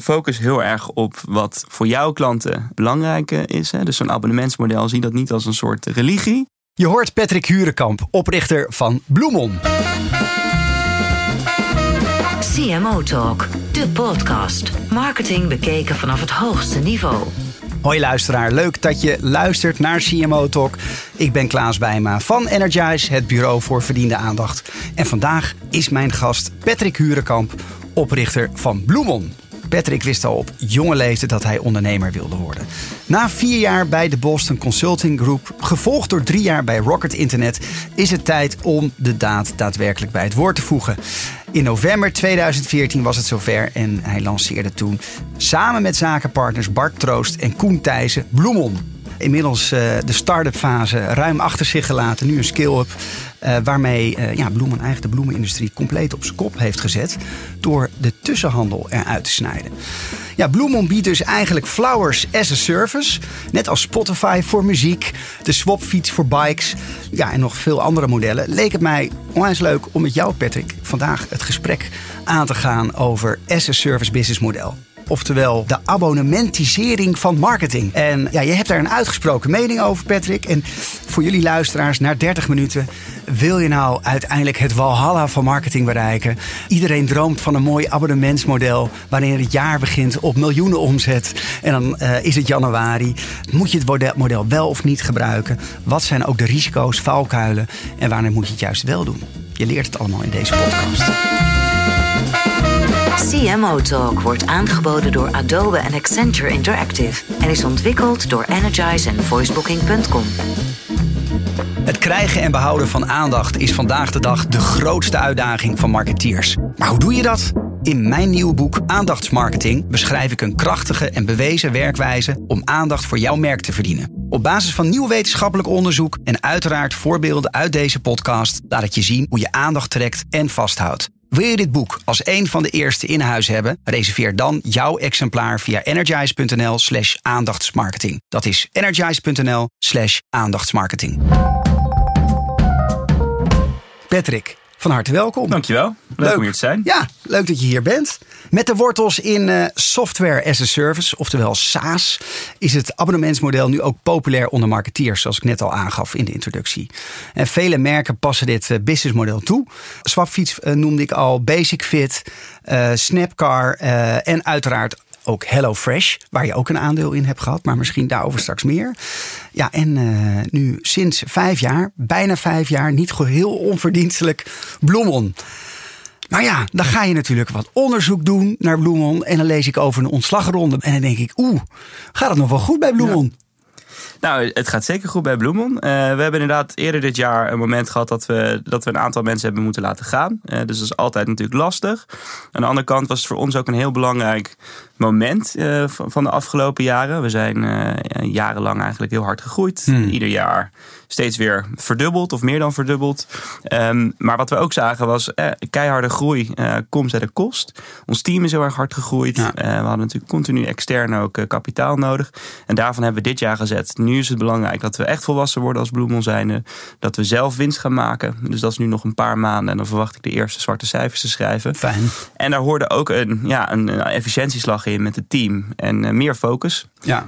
focus heel erg op wat voor jouw klanten belangrijk is. Hè? Dus zo'n abonnementsmodel, zie dat niet als een soort religie. Je hoort Patrick Hurenkamp, oprichter van Bloemon. CMO Talk, de podcast. Marketing bekeken vanaf het hoogste niveau. Hoi luisteraar, leuk dat je luistert naar CMO Talk. Ik ben Klaas Bijma van Energize, het bureau voor verdiende aandacht. En vandaag is mijn gast Patrick Hurenkamp, oprichter van Bloemon. Patrick wist al op jonge leeftijd dat hij ondernemer wilde worden. Na vier jaar bij de Boston Consulting Group, gevolgd door drie jaar bij Rocket Internet, is het tijd om de daad daadwerkelijk bij het woord te voegen. In november 2014 was het zover en hij lanceerde toen samen met zakenpartners Bart Troost en Koen Thijssen Bloemon inmiddels uh, de start-up fase ruim achter zich gelaten. Nu een skill-up uh, waarmee uh, ja, Bloemen eigenlijk de bloemenindustrie compleet op zijn kop heeft gezet. Door de tussenhandel eruit te snijden. Ja, Bloemon biedt dus eigenlijk flowers as a service. Net als Spotify voor muziek, de swapfiets voor bikes. Ja, en nog veel andere modellen. Leek het mij onwijs leuk om met jou, Patrick, vandaag het gesprek aan te gaan over as a service business model. Oftewel de abonnementisering van marketing. En ja, je hebt daar een uitgesproken mening over, Patrick. En voor jullie luisteraars, na 30 minuten wil je nou uiteindelijk het walhalla van marketing bereiken? Iedereen droomt van een mooi abonnementsmodel wanneer het jaar begint op miljoenen omzet. En dan uh, is het januari. Moet je het model wel of niet gebruiken? Wat zijn ook de risico's, valkuilen? En wanneer moet je het juist wel doen? Je leert het allemaal in deze podcast. CMO Talk wordt aangeboden door Adobe en Accenture Interactive en is ontwikkeld door Energize en voicebooking.com. Het krijgen en behouden van aandacht is vandaag de dag de grootste uitdaging van marketeers. Maar hoe doe je dat? In mijn nieuwe boek Aandachtsmarketing beschrijf ik een krachtige en bewezen werkwijze om aandacht voor jouw merk te verdienen. Op basis van nieuw wetenschappelijk onderzoek en uiteraard voorbeelden uit deze podcast laat ik je zien hoe je aandacht trekt en vasthoudt. Wil je dit boek als een van de eerste in huis hebben? Reserveer dan jouw exemplaar via energize.nl slash aandachtsmarketing. Dat is energize.nl slash aandachtsmarketing. Patrick, van harte welkom. Dankjewel. Leuk, leuk om hier te zijn. Ja, leuk dat je hier bent. Met de wortels in uh, software as a service, oftewel SaaS, is het abonnementsmodel nu ook populair onder marketeers, zoals ik net al aangaf in de introductie. En vele merken passen dit uh, businessmodel toe. Swapfiets uh, noemde ik al, Basic Fit, Snapcar en uiteraard ook HelloFresh, waar je ook een aandeel in hebt gehad, maar misschien daarover straks meer. Ja, en uh, nu sinds vijf jaar, bijna vijf jaar, niet heel onverdienstelijk, Bloemon. Maar ja, dan ga je natuurlijk wat onderzoek doen naar Bloemon. En dan lees ik over een ontslagronde. En dan denk ik, oeh, gaat het nog wel goed bij Bloemon? Ja. Nou, het gaat zeker goed bij Bloemon. Uh, we hebben inderdaad eerder dit jaar een moment gehad dat we, dat we een aantal mensen hebben moeten laten gaan. Uh, dus dat is altijd natuurlijk lastig. Aan de andere kant was het voor ons ook een heel belangrijk moment uh, van de afgelopen jaren. We zijn jarenlang eigenlijk heel hard gegroeid. Hmm. Ieder jaar steeds weer verdubbeld of meer dan verdubbeld. Um, maar wat we ook zagen was eh, keiharde groei uh, komt at de kost. Ons team is heel erg hard gegroeid. Ja. Uh, we hadden natuurlijk continu extern ook kapitaal nodig. En daarvan hebben we dit jaar gezet. Nu is het belangrijk dat we echt volwassen worden als Bloemon zijnde. Dat we zelf winst gaan maken. Dus dat is nu nog een paar maanden. En dan verwacht ik de eerste zwarte cijfers te schrijven. Fijn. En daar hoorde ook een, ja, een, een efficiëntieslag in met het team. En meer focus. Ja.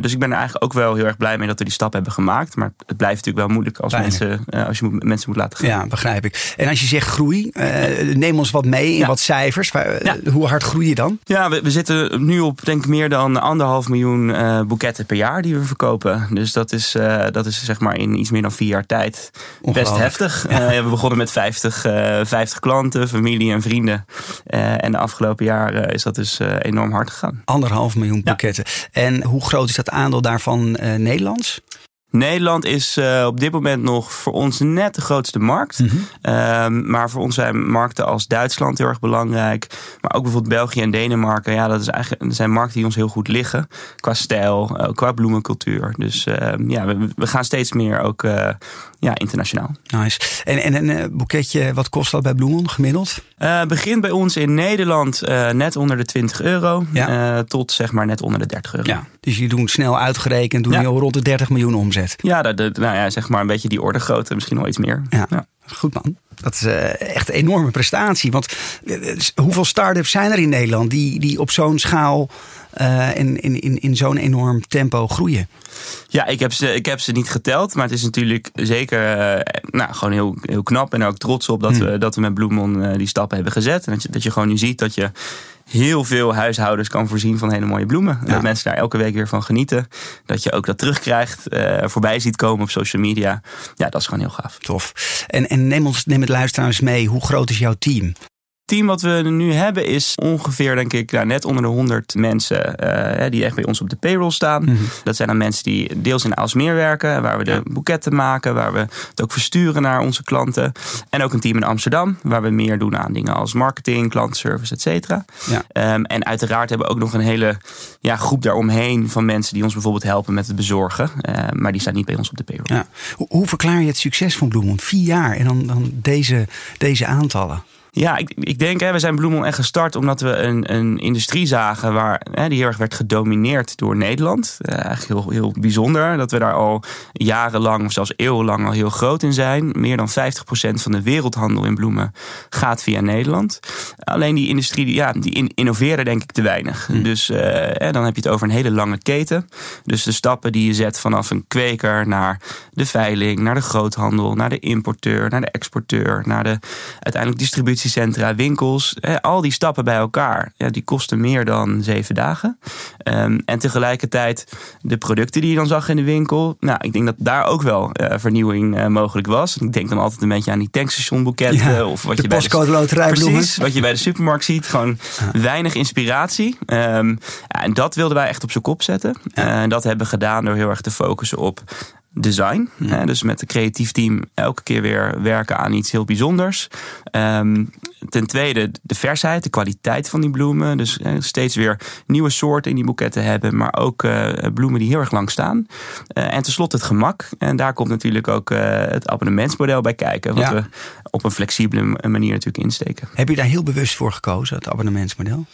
dus ik ben er eigenlijk ook wel heel erg blij mee dat we die stap hebben gemaakt. Maar het blijft natuurlijk wel moeilijk als, mensen, uh, als je moet, mensen moet laten gaan. Ja, begrijp ik. En als je zegt groei, uh, neem ons wat mee in wat cijfers. Ja. Hoe hard groei je dan? Ja, we, we, zitten nu op denk ik meer dan anderhalf miljoen boeketten per jaar die we verkopen. Dus dat is, dat is zeg maar in iets meer dan vier jaar tijd best heftig. Ja. we begonnen met 50, 50 klanten, familie en vrienden. en de afgelopen jaren is dat dus enorm hard gegaan. Anderhalf miljoen boeketten. En hoe groot is dat aandeel daarvan Nederlands? Nederland is uh, op dit moment nog voor ons net de grootste markt. Mm -hmm. maar voor ons zijn markten als Duitsland heel erg belangrijk. Maar ook bijvoorbeeld België en Denemarken. Ja, dat, is eigenlijk, dat zijn markten die ons heel goed liggen. Qua stijl, uh, qua bloemencultuur. Dus ehm, ja, we, we, gaan steeds meer ook uh, ja, internationaal. Nice. En, en een boeketje, wat kost dat bij Bloemon gemiddeld? begint bij ons in Nederland net onder de 20 euro. Ja. tot zeg maar net onder de 30 euro. Ja, dus je doen snel uitgerekend, doen ja. je al rond de 30 miljoen omzet. Ja, de, nou ja, zeg maar een beetje die orde grootte, misschien wel iets meer. Ja. ja. goed man. Dat is uh, echt een enorme prestatie. Want uh, hoeveel start-ups zijn er in Nederland die, die op zo'n schaal uh, in, in, in, in zo'n enorm tempo groeien? Ja, ik heb, ze, ik heb ze niet geteld. Maar het is natuurlijk zeker nou, gewoon heel, heel knap. En ook trots op dat, hmm. we, dat we met Bloemon die stappen hebben gezet. En dat je, dat je gewoon nu ziet dat je heel veel huishoudens kan voorzien van hele mooie bloemen. Ja. Dat mensen daar elke week weer van genieten. Dat je ook dat terugkrijgt, uh, voorbij ziet komen op social media. Ja, dat is gewoon heel gaaf. Tof. En, en neem, ons, neem het luisteraars mee. Hoe groot is jouw team? Team wat we nu hebben is ongeveer, denk ik, nou, net onder de 100 mensen uh, die echt bij ons op de payroll staan. Mm -hmm. Dat zijn dan mensen die deels in Aalsmeer werken, waar we de boeketten maken, waar we het ook versturen naar onze klanten. En ook een team in Amsterdam, waar we meer doen aan dingen als marketing, klantenservice, et cetera. Ja. Um, en uiteraard hebben we ook nog een hele ja, groep daaromheen van mensen die ons bijvoorbeeld helpen met het bezorgen. Uh, maar die staan niet bij ons op de payroll. Ja. Hoe, hoe verklaar je het succes van Bloemond? Vier jaar en dan, dan deze, deze aantallen. Ja, ik, ik denk, hè, we zijn Bloemel echt gestart omdat we een, een industrie zagen waar, hè, die heel erg werd gedomineerd door Nederland. Uh, eigenlijk heel, heel bijzonder dat we daar al jarenlang of zelfs eeuwenlang al heel groot in zijn. Meer dan 50% van de wereldhandel in bloemen gaat via Nederland. Alleen die industrie, ja, die innoveren denk ik te weinig. Hm. Dus uh, hè, dan heb je het over een hele lange keten. Dus de stappen die je zet vanaf een kweker naar de veiling, naar de groothandel, naar de importeur, naar de exporteur, naar de uiteindelijk distributie distributiecentra, winkels, al die stappen bij elkaar, ja, die kosten meer dan zeven dagen. Um, en tegelijkertijd de producten die je dan zag in de winkel. Nou, ik denk dat daar ook wel uh, vernieuwing uh, mogelijk was. Ik denk dan altijd een beetje aan die tankstationboeketten. Ja, of wat de je bij de loterij Precies, wat je bij de supermarkt ziet. Gewoon ja. weinig inspiratie. Um, ja, en dat wilden wij echt op zijn kop zetten. En uh, dat hebben we gedaan door heel erg te focussen op design. Hè, dus met het creatief team elke keer weer werken aan iets heel bijzonders. Um, ten tweede de versheid, de kwaliteit van die bloemen. Dus hè, steeds weer nieuwe soorten in die boeketten hebben, maar ook uh, bloemen die heel erg lang staan. Uh, en tenslotte het gemak. En daar komt natuurlijk ook het abonnementsmodel bij kijken, wat ja. we op een flexibele manier natuurlijk insteken. Heb je daar heel bewust voor gekozen, het abonnementsmodel?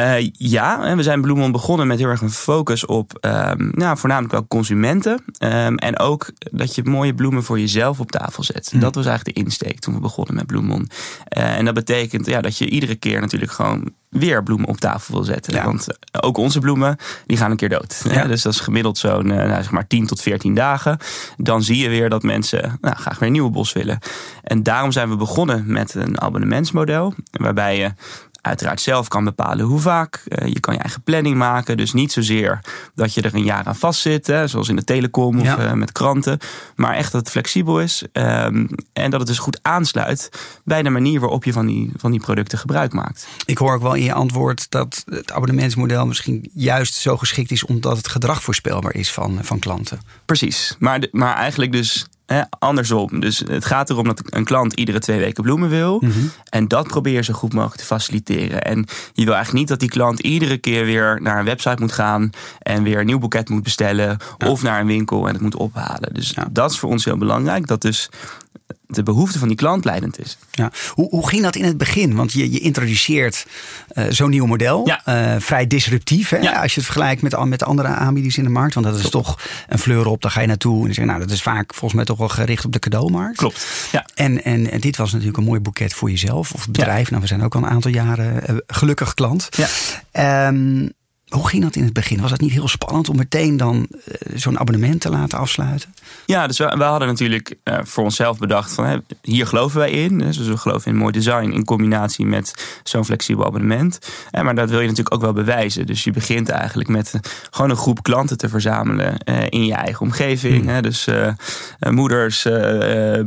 Uh, ja, we zijn Bloemon begonnen met heel erg een focus op um, nou, voornamelijk wel consumenten. Um, en ook dat je mooie bloemen voor jezelf op tafel zet. Mm. Dat was eigenlijk de insteek toen we begonnen met Bloemon. Uh, en dat betekent ja, dat je iedere keer natuurlijk gewoon weer bloemen op tafel wil zetten. Ja. Want ook onze bloemen, die gaan een keer dood. Ja. Dus dat is gemiddeld zo'n nou, zeg maar 10 tot 14 dagen. Dan zie je weer dat mensen nou, graag weer een nieuwe bos willen. En daarom zijn we begonnen met een abonnementsmodel. Waarbij je uiteraard zelf kan bepalen hoe vaak. Uh, je kan je eigen planning maken. Dus niet zozeer dat je er een jaar aan vastzit, hè, zoals in de telecom of ja. uh, met kranten. Maar echt dat het flexibel is. Um, en dat het dus goed aansluit bij de manier waarop je van die, van die producten gebruik maakt. Ik hoor ook wel in je antwoord dat het abonnementsmodel misschien juist zo geschikt is omdat het gedrag voorspelbaar is van, van klanten. Precies. Maar, de, maar eigenlijk dus Andersom. Dus het gaat erom dat een klant iedere twee weken bloemen wil. Mm -hmm. En dat probeer je zo goed mogelijk te faciliteren. En je wil eigenlijk niet dat die klant iedere keer weer naar een website moet gaan. En weer een nieuw boeket moet bestellen. Ja. Of naar een winkel en het moet ophalen. Dus ja. dat is voor ons heel belangrijk. Dat dus de behoefte van die klant leidend is. Ja. Hoe, hoe ging dat in het begin? Want je, je introduceert uh, zo'n nieuw model. Ja. Uh, vrij disruptief. Hè? Ja. Als je het vergelijkt met, met andere aanbieders in de markt. Want dat is Klopt. toch een fleur op. Dan ga je naartoe. En zeg je, nou, dat is vaak volgens mij toch wel gericht op de cadeaumarkt. Klopt. Ja. En, en, en dit was natuurlijk een mooi boeket voor jezelf of bedrijf. Ja. Nou, we zijn ook al een aantal jaren uh, gelukkig klant. Ja. Um, hoe ging dat in het begin? Was het niet heel spannend om meteen dan uh, zo'n abonnement te laten afsluiten? Ja, dus we, we hadden natuurlijk uh, voor onszelf bedacht van hier geloven wij in. Dus we geloven in mooi design in combinatie met zo'n flexibel abonnement. En, maar dat wil je natuurlijk ook wel bewijzen. Dus je begint eigenlijk met gewoon een groep klanten te verzamelen in je eigen omgeving. Hmm. Hè? Dus moeders,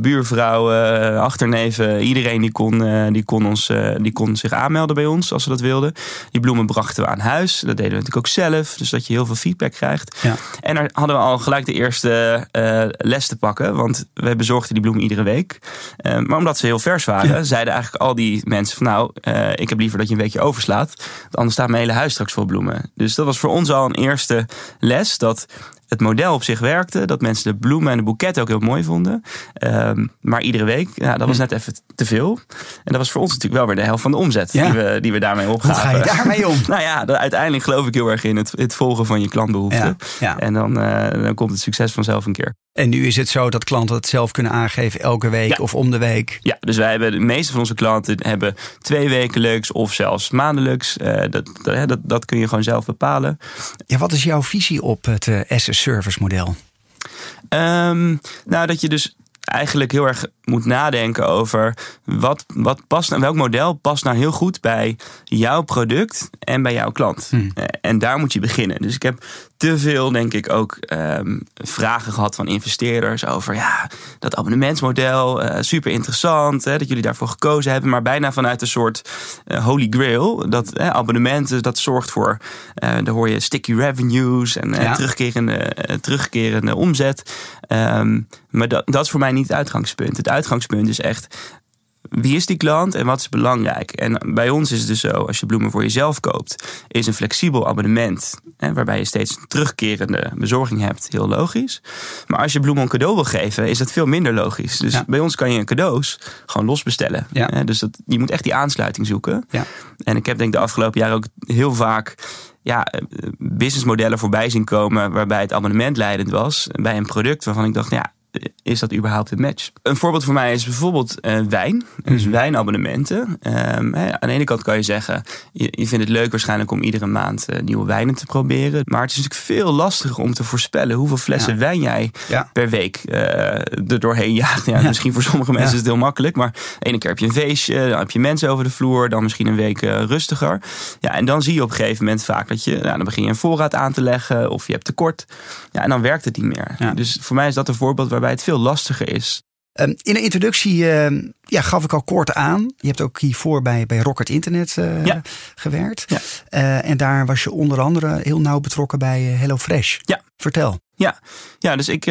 buurvrouwen, achterneven, iedereen die kon, die, kon ons, die kon zich aanmelden bij ons als ze dat wilden. Die bloemen brachten we aan huis. Dat deden we natuurlijk ook zelf. Dus dat je heel veel feedback krijgt. Ja. En daar hadden we al gelijk de eerste uh, les te pakken. Want we bezorgden die bloemen iedere week. Uh, maar omdat ze heel vers waren, ja. zeiden eigenlijk al die mensen van nou, uh, ik heb liever dat je een weekje overslaat. Want anders staat mijn hele huis straks vol bloemen. Dus dat was voor ons al een eerste les. Dat het model op zich werkte. Dat mensen de bloemen en de boeketten ook heel mooi vonden. Um, maar iedere week, ja, dat was net even te veel. En dat was voor ons natuurlijk wel weer de helft van de omzet ja. die, we, die we daarmee opgaven. Hoe ga je daarmee om? nou ja, dat, uiteindelijk geloof ik heel erg in het, het volgen van je klantbehoeften. Ja. Ja. En dan, uh, dan komt het succes vanzelf een keer. En nu is het zo dat klanten het zelf kunnen aangeven elke week of om de week. Ja, dus wij hebben de meeste van onze klanten hebben twee wekelijks of zelfs maandelijks. Uh, dat, dat, dat, kun je gewoon zelf bepalen. Ja, wat is jouw visie op het uh, as-a-service model? Um, nou, dat je dus eigenlijk heel erg moet nadenken over wat, wat past nou, welk model past nou heel goed bij jouw product en bij jouw klant. Hmm. Eh, en daar moet je beginnen. Dus ik heb te veel, denk ik, ook um, vragen gehad van investeerders over ja, dat abonnementsmodel. Uh, super interessant hè, dat jullie daarvoor gekozen hebben, maar bijna vanuit een soort uh, holy grail. Dat uh, abonnementen, dat zorgt voor, daar hoor je sticky revenues en ja. terugkerende, terugkerende omzet. Um, maar dat, dat is voor mij niet het uitgangspunt. Het uitgangspunt is echt wie is die klant en wat is belangrijk? En bij ons is het dus zo, als je bloemen voor jezelf koopt, is een flexibel abonnement, hè, waarbij je steeds een terugkerende bezorging hebt, heel logisch. Maar als je bloemen een cadeau wil geven, is dat veel minder logisch. Dus bij ons kan je een cadeaus gewoon los bestellen. Ja. Dus dat, je moet echt die aansluiting zoeken. Ja. En ik heb denk de afgelopen jaren ook heel vaak ja, businessmodellen voorbij zien komen waarbij het abonnement leidend was bij een product waarvan ik dacht, ja, is dat überhaupt een match? Een voorbeeld voor mij is bijvoorbeeld uh, wijn. Dus mhm. wijnabonnementen. Um, aan de ene kant kan je zeggen, je, je, vindt het leuk waarschijnlijk om iedere maand uh, nieuwe wijnen te proberen. Maar het is natuurlijk veel lastiger om te voorspellen hoeveel flessen wijn jij per week uh, er doorheen jaagt. Ja, Misschien voor sommige mensen is het heel makkelijk. Maar de ene keer heb je een feestje, dan heb je mensen over de vloer, dan misschien een week rustiger. Ja, en dan zie je op een gegeven moment vaak dat je, nou, dan begin je een voorraad aan te leggen of je hebt tekort. Ja, en dan werkt het niet meer. Dus voor mij is dat een voorbeeld waar waarbij het veel lastiger is. Um, in de introductie uh, ja, gaf ik al kort aan. Je hebt ook hiervoor bij, bij Rocket Internet uh, ja. gewerkt. Ja. Uh, en daar was je onder andere heel nauw betrokken bij HelloFresh. Ja. Vertel. Ja, ja dus ik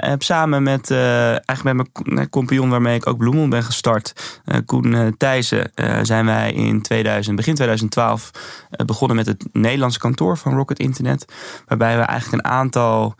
heb samen met, eigenlijk met mijn compagnon waarmee ik ook Bloemel ben gestart, Koen Thijssen, zijn wij in 2000, begin 2012 begonnen met het Nederlandse kantoor van Rocket Internet. Waarbij we eigenlijk een aantal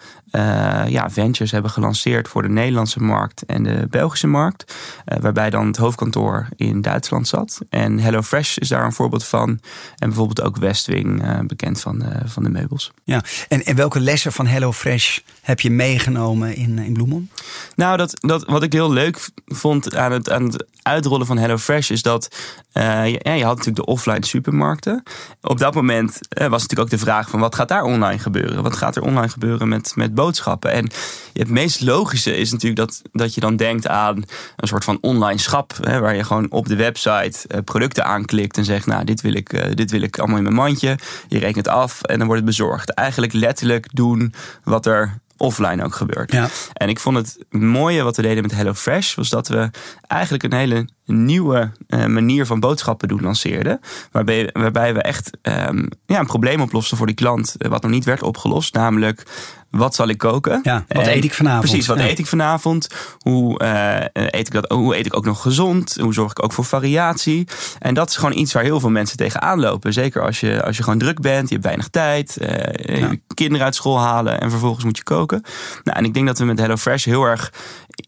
ja, ventures hebben gelanceerd voor de Nederlandse markt en de Belgische markt. waarbij dan het hoofdkantoor in Duitsland zat. En HelloFresh is daar een voorbeeld van. En bijvoorbeeld ook Westwing, bekend van, van de meubels. Ja, en, en welke lessen van HelloFresh heb je meegenomen in, in Bloemon? Nou, dat, dat, wat ik heel leuk vond aan het, aan het uitrollen van HelloFresh is dat je, ja, je had natuurlijk de offline supermarkten. Op dat moment was natuurlijk ook de vraag van wat gaat daar online gebeuren? Wat gaat er online gebeuren met, met boodschappen? En het meest logische is natuurlijk dat, dat je dan denkt aan een soort van online schap. Hè, waar je gewoon op de website uh, producten aanklikt en zegt, nou, dit wil, ik, dit wil ik allemaal in mijn mandje. Je rekent af en dan wordt het bezorgd. Eigenlijk letterlijk doen wat er offline ook gebeurt. Ja. En ik vond het mooie wat we deden met HelloFresh was dat we eigenlijk een hele nieuwe uh, manier van boodschappen doen lanceerden. Waarbij, waarbij we echt um, ja, een probleem oplosten voor die klant, eh, wat nog niet werd opgelost. Namelijk, wat zal ik koken? Ja, wat eet ik vanavond? Precies, wat eet ik vanavond? Hoe, uh, eet ik dat, hoe eet ik ook nog gezond? Hoe zorg ik ook voor variatie? En dat is gewoon iets waar heel veel mensen tegenaan lopen. Zeker als je, als je gewoon druk bent, je hebt weinig tijd, uh, ja. kinderen uit school halen en vervolgens moet je koken. Nou, en ik denk dat we met HelloFresh heel erg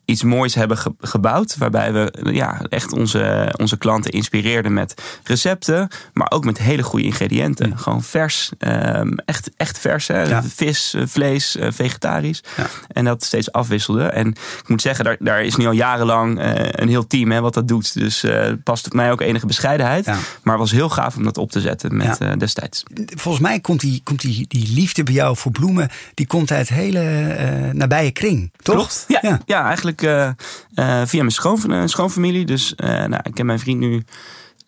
iets moois hebben gebouwd. Waarbij we ja, echt onze, onze klanten inspireerden met recepten. Maar ook met hele goede ingrediënten. Gewoon vers. Um, echt, echt vers. Hè? Vis, eh, vlees, uh, vegetarisch. Ja. En dat steeds afwisselde. En ik moet zeggen, daar, daar is nu al jarenlang uh, een heel team hè, wat dat doet. Dus uh, past het mij ook enige bescheidenheid. Maar het was heel gaaf om dat op te zetten met destijds. Volgens mij komt, die, komt die, die liefde bij jou voor bloemen. Die komt uit hele nabije kring. Toch? Klopt. Ja, ja. eigenlijk via mijn schoon, schoonfamilie. Dus nou, ik ken mijn vriend nu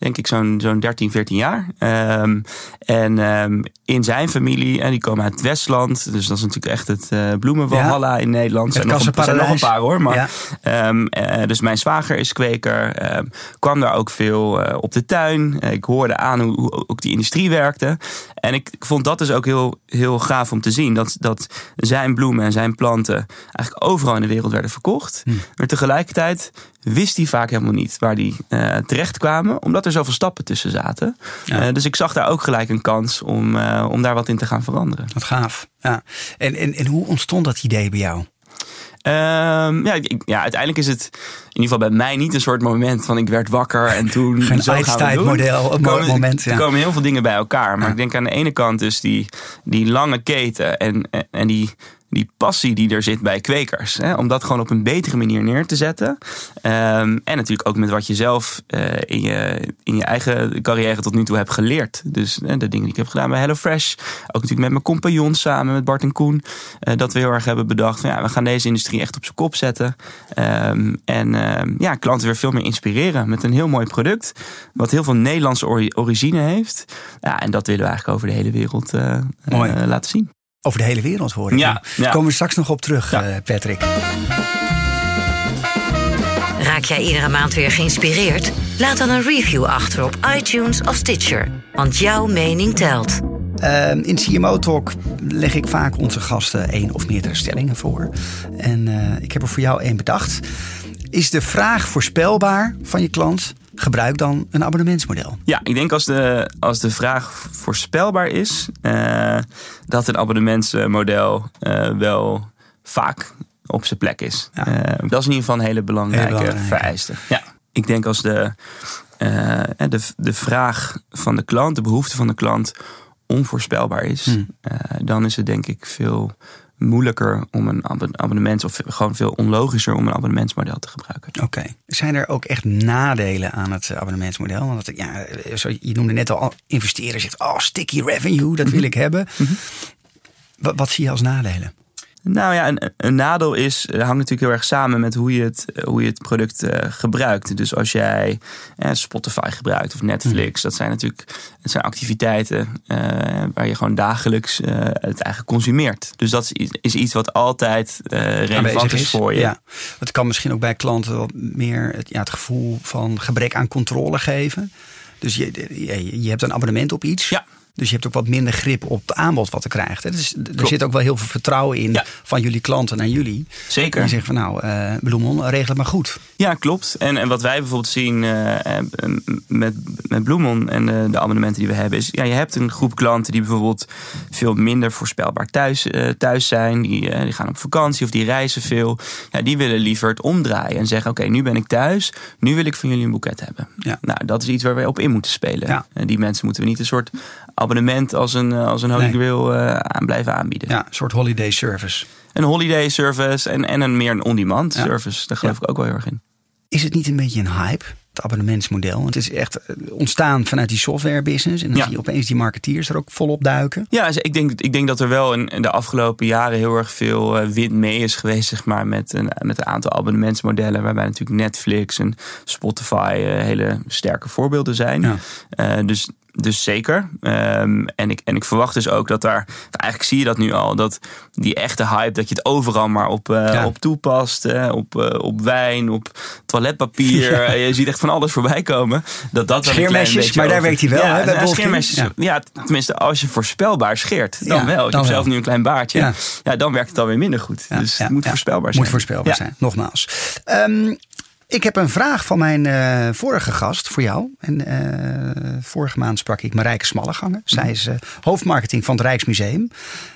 denk ik zo'n zo'n 13, 14 jaar. Um, en um, in zijn familie, en die komen uit het Westland. Dus dat is natuurlijk echt het uh, bloemenwalhalla in Nederland. Er zijn, nog een, nog een paar hoor. Maar, ja. um, uh, dus mijn zwager is kweker. kwam daar ook veel uh, op de tuin. ik hoorde aan hoe, hoe, ook die industrie werkte. En ik, ik, vond dat dus ook heel, heel gaaf om te zien. Dat, dat zijn bloemen en zijn planten eigenlijk overal in de wereld werden verkocht. Hm. Maar tegelijkertijd wist hij vaak helemaal niet waar die uh, terecht kwamen, omdat er zoveel stappen tussen zaten. Ja. Uh, dus ik zag daar ook gelijk een kans om, uh, om daar wat in te gaan veranderen. Wat gaaf. Ja. En, en, en hoe ontstond dat idee bij jou? Um, ja, ja, uiteindelijk is het in ieder geval bij mij niet een soort moment van ik werd wakker en toen. Geen. Einstein-model, een moment, ja. Er komen heel veel dingen bij elkaar. Maar Ja. ik denk aan de ene kant dus die, die lange keten en, en die, die passie die er zit bij kwekers. Hè, om dat gewoon op een betere manier neer te zetten. Ehm, en natuurlijk ook met wat je zelf eh, in, je, in je eigen carrière tot nu toe hebt geleerd. Dus eh, de dingen die ik heb gedaan bij HelloFresh. Ook natuurlijk met mijn compagnons samen, met Bart en Koen. eh, dat we heel erg hebben bedacht van ja, we gaan deze industrie echt op zijn kop zetten. Ehm, en ehm, ja, klanten weer veel meer inspireren met een heel mooi product. Wat heel veel Nederlandse ori- origine heeft. Ja, en dat willen we eigenlijk over de hele wereld laten zien. Over de hele wereld hoor ik. Ja. Daar komen we straks nog op terug, Ja. eh, Patrick. Raak jij iedere maand weer geïnspireerd? Laat dan een review achter op iTunes of Stitcher. Want jouw mening telt. Ehm, in CMO Talk leg ik vaak onze gasten één of meerdere stellingen voor. En eh, ik heb er voor jou één bedacht. Is de vraag voorspelbaar van je klant? Gebruik dan een abonnementsmodel. Ja, ik denk als de, als de vraag voorspelbaar is, eh, dat een abonnementsmodel eh, wel vaak op zijn plek is. Ja. Eh, dat is in ieder geval een hele belangrijke, Hele belangrijke. vereiste. Ja. Ik denk als de, de, de vraag van de klant, de behoefte van de klant onvoorspelbaar is, Hmm. dan is het denk ik veel moeilijker om een abon- abonnement, of gewoon veel onlogischer om een abonnementsmodel te gebruiken. Oké. Zijn er ook echt nadelen aan het abonnementsmodel? Want dat, ja, zo, je noemde net al, investeren zegt, oh, sticky revenue, dat wil ik hebben. Wat, wat zie je als nadelen? Nou ja, een, een nadeel is, eh, hangt natuurlijk heel erg samen met hoe je het, eh, hoe je het product eh, gebruikt. Dus als jij Spotify gebruikt of Netflix, dat zijn natuurlijk het zijn activiteiten waar je gewoon dagelijks het eigenlijk consumeert. Dus dat is, i- is iets wat altijd relevant is voor je. Ja. Het kan misschien ook bij klanten wat meer het, ja, het gevoel van gebrek aan controle geven. Dus je, je, je hebt een abonnement op iets. Ja. Dus je hebt ook wat minder grip op het aanbod wat je krijgt. Dus er Klopt. zit ook wel heel veel vertrouwen in Ja. van jullie klanten naar jullie. Zeker. En die zeggen van nou, eh Bloemon, regel het maar goed. Ja, klopt. En, en wat wij bijvoorbeeld zien eh, eh, met, met Bloemon en de, de abonnementen die we hebben, is ja, je hebt een groep klanten die bijvoorbeeld veel minder voorspelbaar thuis, thuis zijn. Die, die gaan op vakantie of die reizen veel. Ja, die willen liever het omdraaien en zeggen: Oké, nu ben ik thuis, nu wil ik van jullie een boeket hebben. Ja. Nou, dat is iets waar we op in moeten spelen. Ja. En die mensen moeten we niet een soort abonnement als een, eh, als een holy Nee. grail eh, aan blijven aanbieden. Ja, een soort holiday service. Een holiday service en, en een meer een on-demand Ja. service. Daar geloof ik ook wel heel erg in. Is het niet een beetje een hype, het abonnementsmodel? Want het is echt eh, ontstaan vanuit die softwarebusiness. En dan Ja. zie je opeens die marketeers er ook volop duiken. Ja, dus ik denk, ik denk dat er wel in, de afgelopen jaren heel erg veel wind mee is geweest, zeg maar, met een, met een aantal abonnementsmodellen, waarbij natuurlijk Netflix en Spotify hele sterke voorbeelden zijn. Ja. Dus, dus zeker. Ehm, en, ik, en ik verwacht dus ook dat daar, eigenlijk zie je dat nu al, dat die echte hype, dat je het overal maar op, eh, Ja. op toepast, hè, op, eh, op wijn, op toiletpapier. Ja. Eh, Je ziet echt van alles voorbij komen. Dat dat Scheermesjes, maar daar over- werkt hij wel, Ja, hè, bij nou, scheermesjes. Ja. Ja. tenminste, als je voorspelbaar scheert, dan wel. Ik dan heb zelf nu een klein baardje. Ja. Dan werkt het alweer minder goed. Dus het moet voorspelbaar zijn. Moet voorspelbaar zijn, nogmaals. Ehm, ik heb een vraag van mijn eh, vorige gast voor jou. En, eh, vorige maand sprak ik Marijke Smalleganger. Zij is eh, hoofdmarketing van het Rijksmuseum.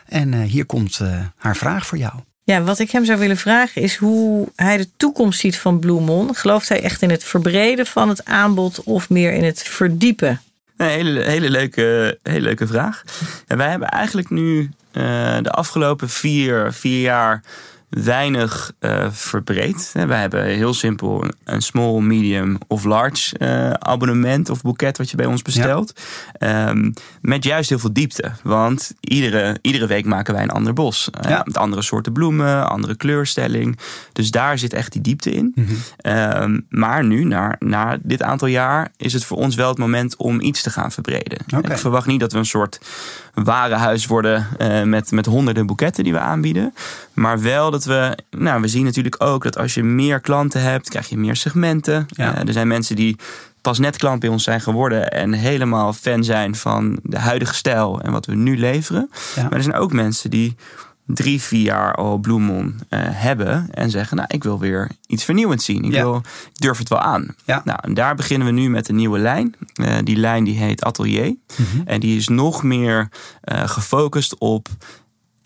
En eh, hier komt eh, haar vraag voor jou. Ja, wat ik hem zou willen vragen is hoe hij de toekomst ziet van Bloemon. Gelooft hij echt in het verbreden van het aanbod of meer in het verdiepen? Een hele, hele, leuke, hele leuke vraag. En wij hebben eigenlijk nu eh, de afgelopen vier, vier jaar weinig eh, verbreed. Wij hebben heel simpel een- small, medium of large eh, abonnement of boeket wat je bij ons bestelt. Ehm, met juist heel veel diepte. Want iedere, iedere week maken wij een ander bos. Ja. Met andere soorten bloemen, andere kleurstelling. Dus daar zit echt die diepte in. Ehm, maar nu, na, na dit aantal jaar, is het voor ons wel het moment om iets te gaan verbreden. Ik verwacht niet dat we een soort warenhuis worden met, met honderden boeketten die we aanbieden. Maar wel dat we, nou, we zien natuurlijk ook dat als je meer klanten hebt, krijg je meer segmenten. Ja. Eh, er zijn mensen die pas net klant bij ons zijn geworden en helemaal fan zijn van de huidige stijl en wat we nu leveren. Ja. Maar er zijn ook mensen die drie, vier jaar al Bloemon eh, hebben en zeggen, nou, ik wil weer iets vernieuwends zien. Ik, Ja. wil, ik durf het wel aan. Ja. Nou, en daar beginnen we nu met een nieuwe lijn. Eh, die lijn die heet Atelier. En die is nog meer gefocust op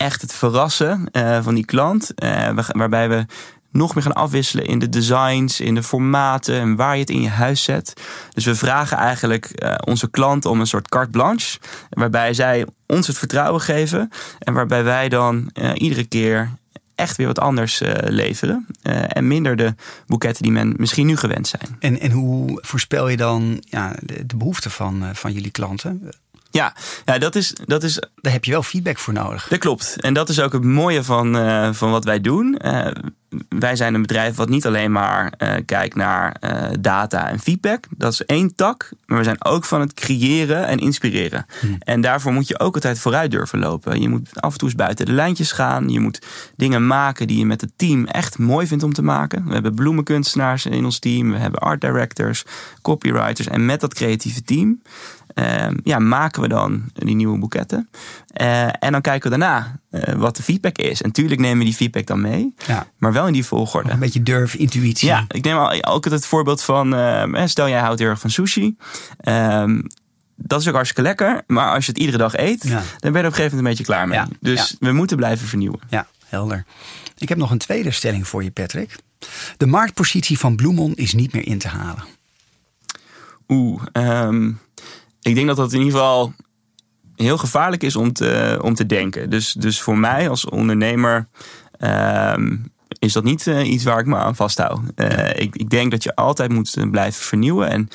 echt het verrassen eh, van die klant. eh, wa- waarbij we nog meer gaan afwisselen in de designs, in de formaten en waar je het in je huis zet. Dus we vragen eigenlijk eh, onze klanten om een soort carte blanche, waarbij zij ons het vertrouwen geven en waarbij wij dan iedere keer echt weer wat anders leveren. En minder de boeketten die men misschien nu gewend zijn. En, en hoe voorspel je dan ja, de, de behoeften van, van jullie klanten? Ja, ja dat, is, dat is Daar heb je wel feedback voor nodig. Dat klopt. En dat is ook het mooie van, eh, van wat wij doen. Eh, wij zijn een bedrijf wat niet alleen maar eh, kijkt naar data en feedback. Dat is één tak. Maar we zijn ook van het creëren en inspireren. En daarvoor moet je ook altijd vooruit durven lopen. Je moet af en toe eens buiten de lijntjes gaan. Je moet dingen maken die je met het team echt mooi vindt om te maken. We hebben bloemenkunstenaars in ons team. We hebben art directors, copywriters. En met dat creatieve team ja, maken we dan die nieuwe boeketten. Eh, en dan kijken we daarna eh, wat de feedback is. En natuurlijk nemen we die feedback dan mee, Ja. maar wel in die volgorde. Een beetje durf, intuïtie. Ja, ik neem ook altijd het voorbeeld van, ehm, stel jij houdt heel erg van sushi. Ehm, dat is ook hartstikke lekker, maar als je het iedere dag eet, Ja. dan ben je er op een gegeven moment een beetje klaar mee. Ja, Dus we moeten blijven vernieuwen. Ja, helder. Ik heb nog een tweede stelling voor je, Patrick. De marktpositie van Bloemon is niet meer in te halen. Oeh, ehm, ik denk dat dat in ieder geval heel gevaarlijk is om te, om te denken. Dus, dus voor mij als ondernemer ehm, is dat niet eh, iets waar ik me aan vasthoud. Eh, ik, ik denk dat je altijd moet eh, blijven vernieuwen. En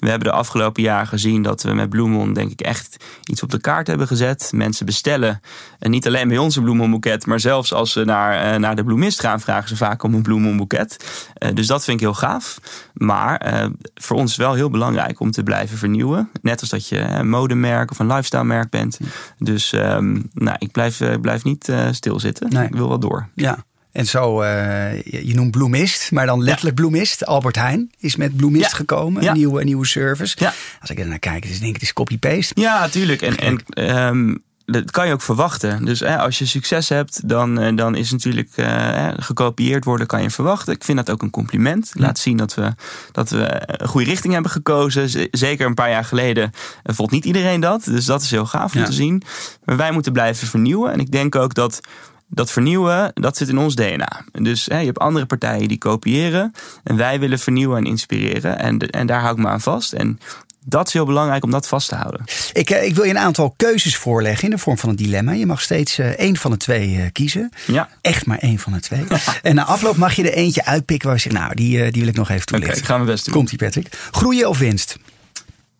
we hebben de afgelopen jaren gezien dat we met Bloemon denk ik echt iets op de kaart hebben gezet. Mensen bestellen en niet alleen bij ons een bloemenboeket, maar zelfs als ze naar, eh, naar de bloemist gaan, vragen ze vaak om een bloemenboeket. Eh, dus dat vind ik heel gaaf. Maar eh, voor ons wel heel belangrijk om te blijven vernieuwen. Net als dat je een modemerk of een lifestyle merk bent. Dus ehm, nou, ik blijf, eh, blijf niet eh, stilzitten. Nee. Ik wil wel door. Ja. En zo, eh, je, je noemt bloemist, maar dan letterlijk bloemist. Albert Heijn is met bloemist Ja. gekomen, Ja. een nieuwe, een nieuwe service. Ja. Als ik er naar kijk, dus denk ik, het is copy-paste. Ja, tuurlijk. En, en ehm, dat kan je ook verwachten. Dus hè, als je succes hebt, dan, eh, dan is natuurlijk eh, hè, gekopieerd worden, kan je verwachten. Ik vind dat ook een compliment. Laat zien dat we, dat we een goede richting hebben gekozen. Zeker een paar jaar geleden vond niet iedereen dat. Dus dat is heel gaaf om Ja. te zien. Maar wij moeten blijven vernieuwen. En ik denk ook dat dat vernieuwen, dat zit in ons DNA. Dus hè, je hebt andere partijen die kopiëren. En wij willen vernieuwen en inspireren. En, en daar hou ik me aan vast. En dat is heel belangrijk om dat vast te houden. Ik, eh, ik wil je een aantal keuzes voorleggen in de vorm van een dilemma. Je mag steeds eh, één van de twee eh, kiezen. Ja. Echt maar één van de twee. en na afloop mag je er eentje uitpikken waar je zegt, nou, die, die wil ik nog even Oké, toelichten. ik ga mijn best doen. Komt ie, Patrick. Groeien of winst?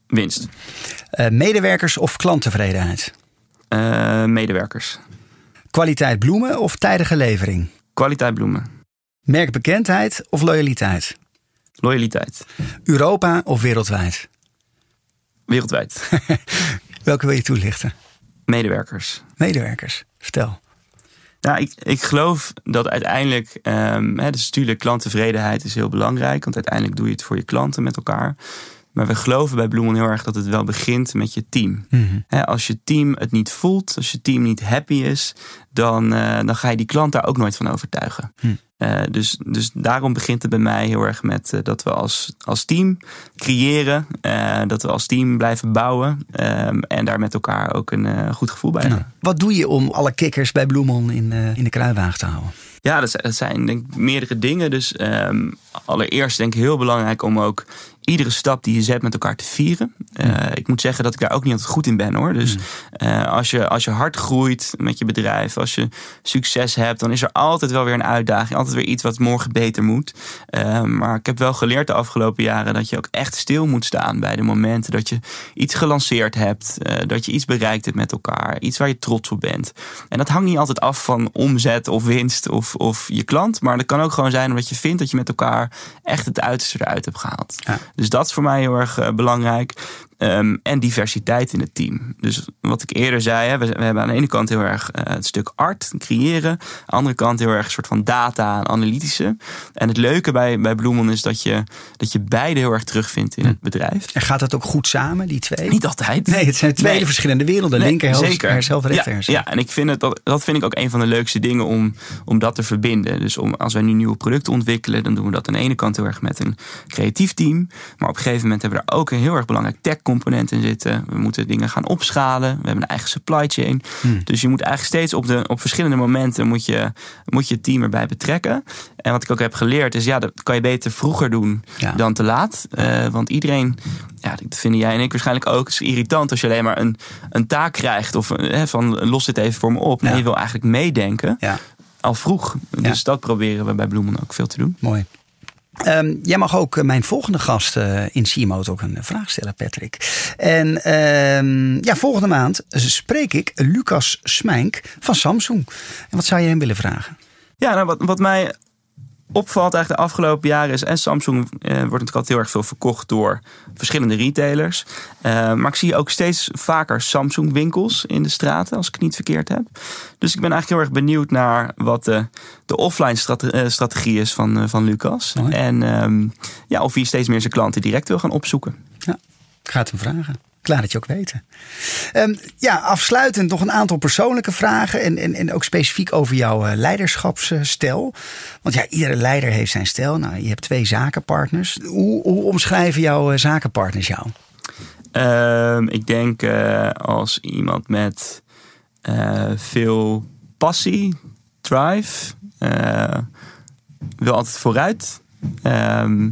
Winst. Medewerkers of klanttevredenheid? Medewerkers. Kwaliteit bloemen of tijdige levering? Kwaliteit bloemen. Merkbekendheid of loyaliteit? Loyaliteit. Europa of wereldwijd? Wereldwijd. Welke wil je toelichten? Medewerkers. Medewerkers, vertel. Nou, ik, ik geloof dat uiteindelijk, ehm, hè, dus natuurlijk klanttevredenheid is heel belangrijk, want uiteindelijk doe je het voor je klanten met elkaar. Maar we geloven bij Bloemen heel erg dat het wel begint met je team. Hè, als je team het niet voelt, als je team niet happy is, dan, eh, dan ga je die klant daar ook nooit van overtuigen. Eh, dus, dus daarom begint het bij mij heel erg met eh, dat we als, als team creëren, dat we als team blijven bouwen ehm, en daar met elkaar ook een goed gevoel bij hebben. Wat doe je om alle kikkers bij Bloemon in, in de kruiwagen te houden? Ja, dat zijn, dat zijn denk ik meerdere dingen. Dus ehm, allereerst denk ik heel belangrijk om ook iedere stap die je zet met elkaar te vieren. Eh, ik moet zeggen dat ik daar ook niet altijd goed in ben hoor. Dus eh, als, je, als je hard groeit met je bedrijf, als je succes hebt, dan is er altijd wel weer een uitdaging. Altijd weer iets wat morgen beter moet. Eh, maar ik heb wel geleerd de afgelopen jaren dat je ook echt stil moet staan bij de momenten dat je iets gelanceerd hebt. dat je iets bereikt hebt met elkaar. Iets waar je trots op bent. En dat hangt niet altijd af van omzet of winst of, of je klant. Maar dat kan ook gewoon zijn omdat je vindt dat je met elkaar echt het uiterste eruit hebt gehaald. Ja. Dus dat is voor mij heel erg eh, belangrijk. Ehm, en diversiteit in het team. Dus wat ik eerder zei, hè, we, we hebben aan de ene kant heel erg eh, het stuk art, creëren. Aan de andere kant heel erg een soort van data en analytische. En het leuke bij, bij Bloemon is dat je, dat je beide heel erg terugvindt in het bedrijf. En gaat dat ook goed samen, die twee? Niet altijd. Nee, het zijn twee Nee. verschillende werelden. Nee, linker herself, rechter ja, en ik vind het, dat, dat vind ik ook een van de leukste dingen om, om dat te verbinden. Dus om, als wij nu nieuwe producten ontwikkelen, dan doen we dat aan de ene kant heel erg met een creatief team. Maar op een gegeven moment hebben we daar ook een heel erg belangrijk tech component in zitten. We moeten dingen gaan opschalen. We hebben een eigen supply chain. Hmm. Dus je moet eigenlijk steeds op, de, op verschillende momenten moet je, moet je het team erbij betrekken. En wat ik ook heb geleerd is, ja, dat kan je beter vroeger doen Ja. dan te laat. Eh, want iedereen, ja, dat vinden jij en ik waarschijnlijk ook, is irritant als je alleen maar een, een taak krijgt of eh, hè, van los dit even voor me op. Nee, Ja. je wil eigenlijk meedenken Ja, al vroeg. Dus dat proberen we bij Bloemen ook veel te doen. mooi. Ehm, jij mag ook eh, mijn volgende gast eh, in CMO ook een vraag stellen, Patrick. En ehm, ja, volgende maand spreek ik Lucas Smijnk van Samsung. En wat zou je hem willen vragen? Ja, nou, wat, wat mij opvalt eigenlijk de afgelopen jaren is... en Samsung eh, wordt natuurlijk altijd heel erg veel verkocht door verschillende retailers. Eh, maar ik zie ook steeds vaker Samsung winkels in de straten, als ik het niet verkeerd heb. Dus ik ben eigenlijk heel erg benieuwd naar wat de, de offline strate- eh, strategie is van, van Lucas. En ehm, ja, of hij steeds meer zijn klanten direct wil gaan opzoeken. Ja, ik ga het hem vragen. Klaar dat je ook weten. Ehm, ja, afsluitend nog een aantal persoonlijke vragen. En, en, ook specifiek over jouw eh, leiderschapsstijl. Want ja, iedere leider heeft zijn stijl. Nou, je hebt twee zakenpartners. Hoe, hoe omschrijven jouw eh, zakenpartners jou? Ehm, ik denk eh, als iemand met veel passie, drive, eh, wil altijd vooruit, Ehm,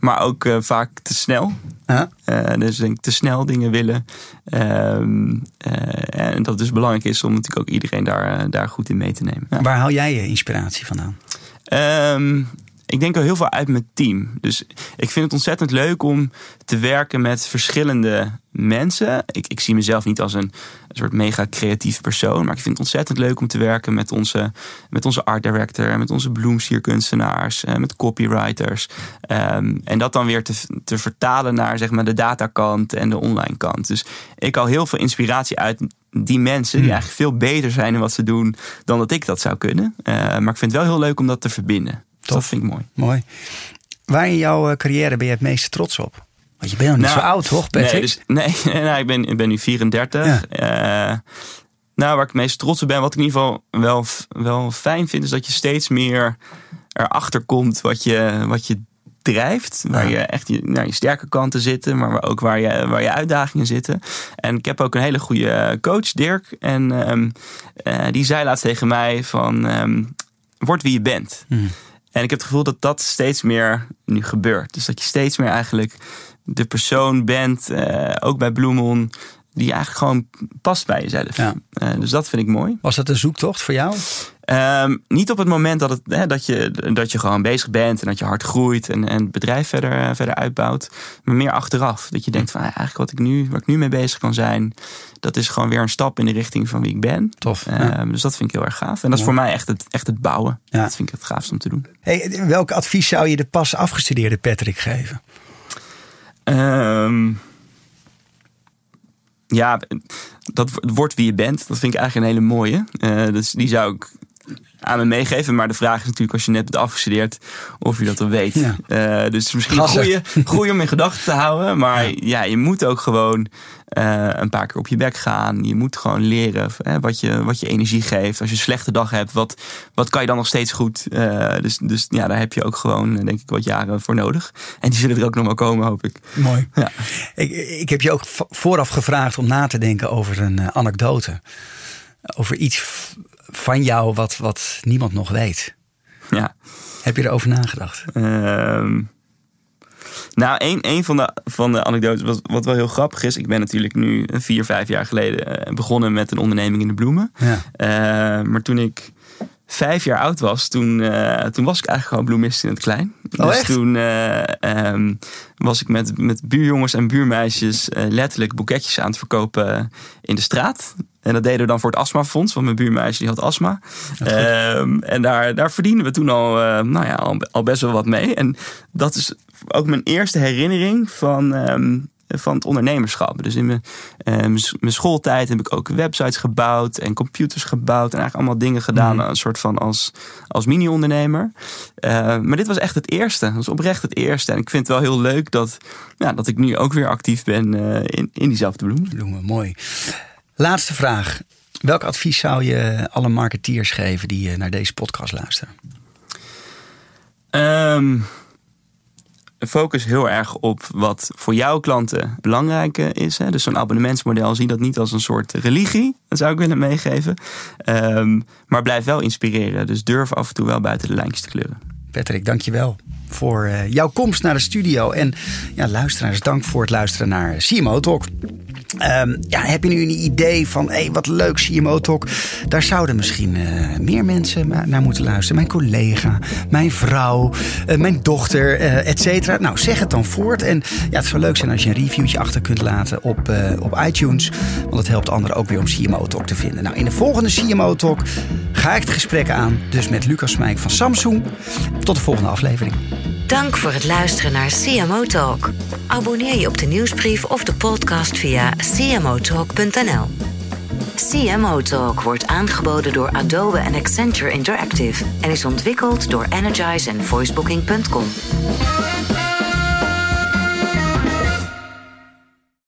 maar ook eh, vaak te snel. Eh, dus ik denk te snel dingen willen. Ehm, eh, en dat het dus belangrijk is om natuurlijk ook iedereen daar, daar goed in mee te nemen. Ja. Waar haal jij je inspiratie vandaan? Ehm, ik denk al heel veel uit mijn team. Dus ik vind het ontzettend leuk om te werken met verschillende mensen. Ik, ik zie mezelf niet als een, een soort mega creatief persoon. Maar ik vind het ontzettend leuk om te werken met onze, met onze art director, met onze bloemsierkunstenaars, eh, met copywriters. Ehm, en dat dan weer te, te vertalen naar zeg maar, de datakant en de online kant. Dus ik haal heel veel inspiratie uit die mensen die eigenlijk veel beter zijn in wat ze doen dan dat ik dat zou kunnen. Eh, maar ik vind het wel heel leuk om dat te verbinden. Dus Dat vind ik mooi. Mooi. Waar in jouw eh, carrière ben je het meest trots op? Want je bent nog niet Nou, zo oud, toch, Patrick? Nee, dus, nee nou, ik, ben, ik ben nu 34. Ja. Eh, nou, waar ik het meest trots op ben, wat ik in ieder geval wel, wel fijn vind, is dat je steeds meer erachter komt wat je, wat je drijft. Waar je echt je, naar je sterke kanten zitten, maar ook waar je, waar je uitdagingen zitten. En ik heb ook een hele goede coach, Dirk. En ehm, eh, die zei laatst tegen mij van, ehm, word wie je bent. Hmm. En ik heb het gevoel dat dat steeds meer nu gebeurt. Dus dat je steeds meer eigenlijk de persoon bent, eh, ook bij Bloemon, die eigenlijk gewoon past bij jezelf. Ja. Eh, dus dat vind ik mooi. Was dat een zoektocht voor jou? Ehm, niet op het moment dat, het, hè, dat, je, dat je gewoon bezig bent en dat je hard groeit en, en het bedrijf verder, eh, verder uitbouwt. Maar meer achteraf. Dat je denkt van eigenlijk wat ik nu, waar ik nu mee bezig kan zijn, dat is gewoon weer een stap in de richting van wie ik ben. Tof. Ehm, ja. Dus dat vind ik heel erg gaaf. En dat is voor mij echt het, echt het bouwen. Ja. Dat vind ik het gaafst om te doen. Hey, welk advies zou je de pas afgestudeerde Patrick geven? Ehm, ja, dat wordt wie je bent. Dat vind ik eigenlijk een hele mooie. Eh, dus die zou ik aan me meegeven. Maar de vraag is natuurlijk als je net bent afgestudeerd of je dat al weet. Ja. Eh, dus misschien goede, goede om in gedachten te houden. Maar ja, je moet ook gewoon eh, een paar keer op je bek gaan. Je moet gewoon leren hè, wat, je, wat je energie geeft. Als je een slechte dag hebt, wat, wat kan je dan nog steeds goed? Eh, dus, dus ja, daar heb je ook gewoon, eh, denk ik, wat jaren voor nodig. En die zullen er ook nog wel komen, hoop ik. Mooi. Ja. Ik, ik heb je ook vooraf gevraagd om na te denken over een eh, anekdote. Over iets van jou wat, wat niemand nog weet. Ja. Heb je erover nagedacht? Ehm, nou, een, een van, de, van de anekdotes, wat, wat wel heel grappig is. Ik ben natuurlijk nu vier, vijf jaar geleden eh, begonnen met een onderneming in de bloemen. Ja. Eh, maar toen ik vijf jaar oud was, toen, eh, toen was ik eigenlijk gewoon bloemist in het klein. Oh, dus echt? toen eh, ehm, was ik met, met buurjongens en buurmeisjes eh, letterlijk boeketjes aan het verkopen in de straat. En dat deden we dan voor het astmafonds, want mijn buurmeisje die had astma. Ehm, en daar, daar verdienden we toen al, nou ja, al, al best wel wat mee. En dat is ook mijn eerste herinnering van, ehm, van het ondernemerschap. Dus in mijn, eh, mijn schooltijd heb ik ook websites gebouwd en computers gebouwd. En eigenlijk allemaal dingen gedaan, een soort van als, als mini-ondernemer. Eh, maar dit was echt het eerste. Dat was oprecht het eerste. En ik vind het wel heel leuk dat, ja, dat ik nu ook weer actief ben eh, in, in diezelfde bloem. Bloemen, mooi. Laatste vraag. Welk advies zou je alle marketeers geven die eh, naar deze podcast luisteren? Ehm, focus heel erg op wat voor jouw klanten belangrijk is. Hè. Dus zo'n abonnementsmodel, zie dat niet als een soort religie. Dat zou ik willen meegeven. Ehm, maar blijf wel inspireren. Dus durf af en toe wel buiten de lijntjes te kleuren. Patrick, dankjewel voor uh, jouw komst naar de studio. En ja, luisteraars, dank voor het luisteren naar CMO Talk. Um, ja, heb je nu een idee van, hey, wat leuk CMO Talk. Daar zouden misschien uh, meer mensen naar moeten luisteren. Mijn collega, mijn vrouw, uh, mijn dochter, uh, et cetera. Nou, zeg het dan voort. En ja, het zou leuk zijn als je een reviewtje achter kunt laten op, op iTunes. Want het helpt anderen ook weer om CMO Talk te vinden. Nou, in de volgende CMO Talk ga ik het gesprek aan. Dus met Lucas Smijk van Samsung. Tot de volgende aflevering. Dank voor het luisteren naar CMO Talk. Abonneer je op de nieuwsbrief of de podcast via cmotalk.nl. CMO Talk wordt aangeboden door Adobe en Accenture Interactive en is ontwikkeld door Energize en Voicebooking.com.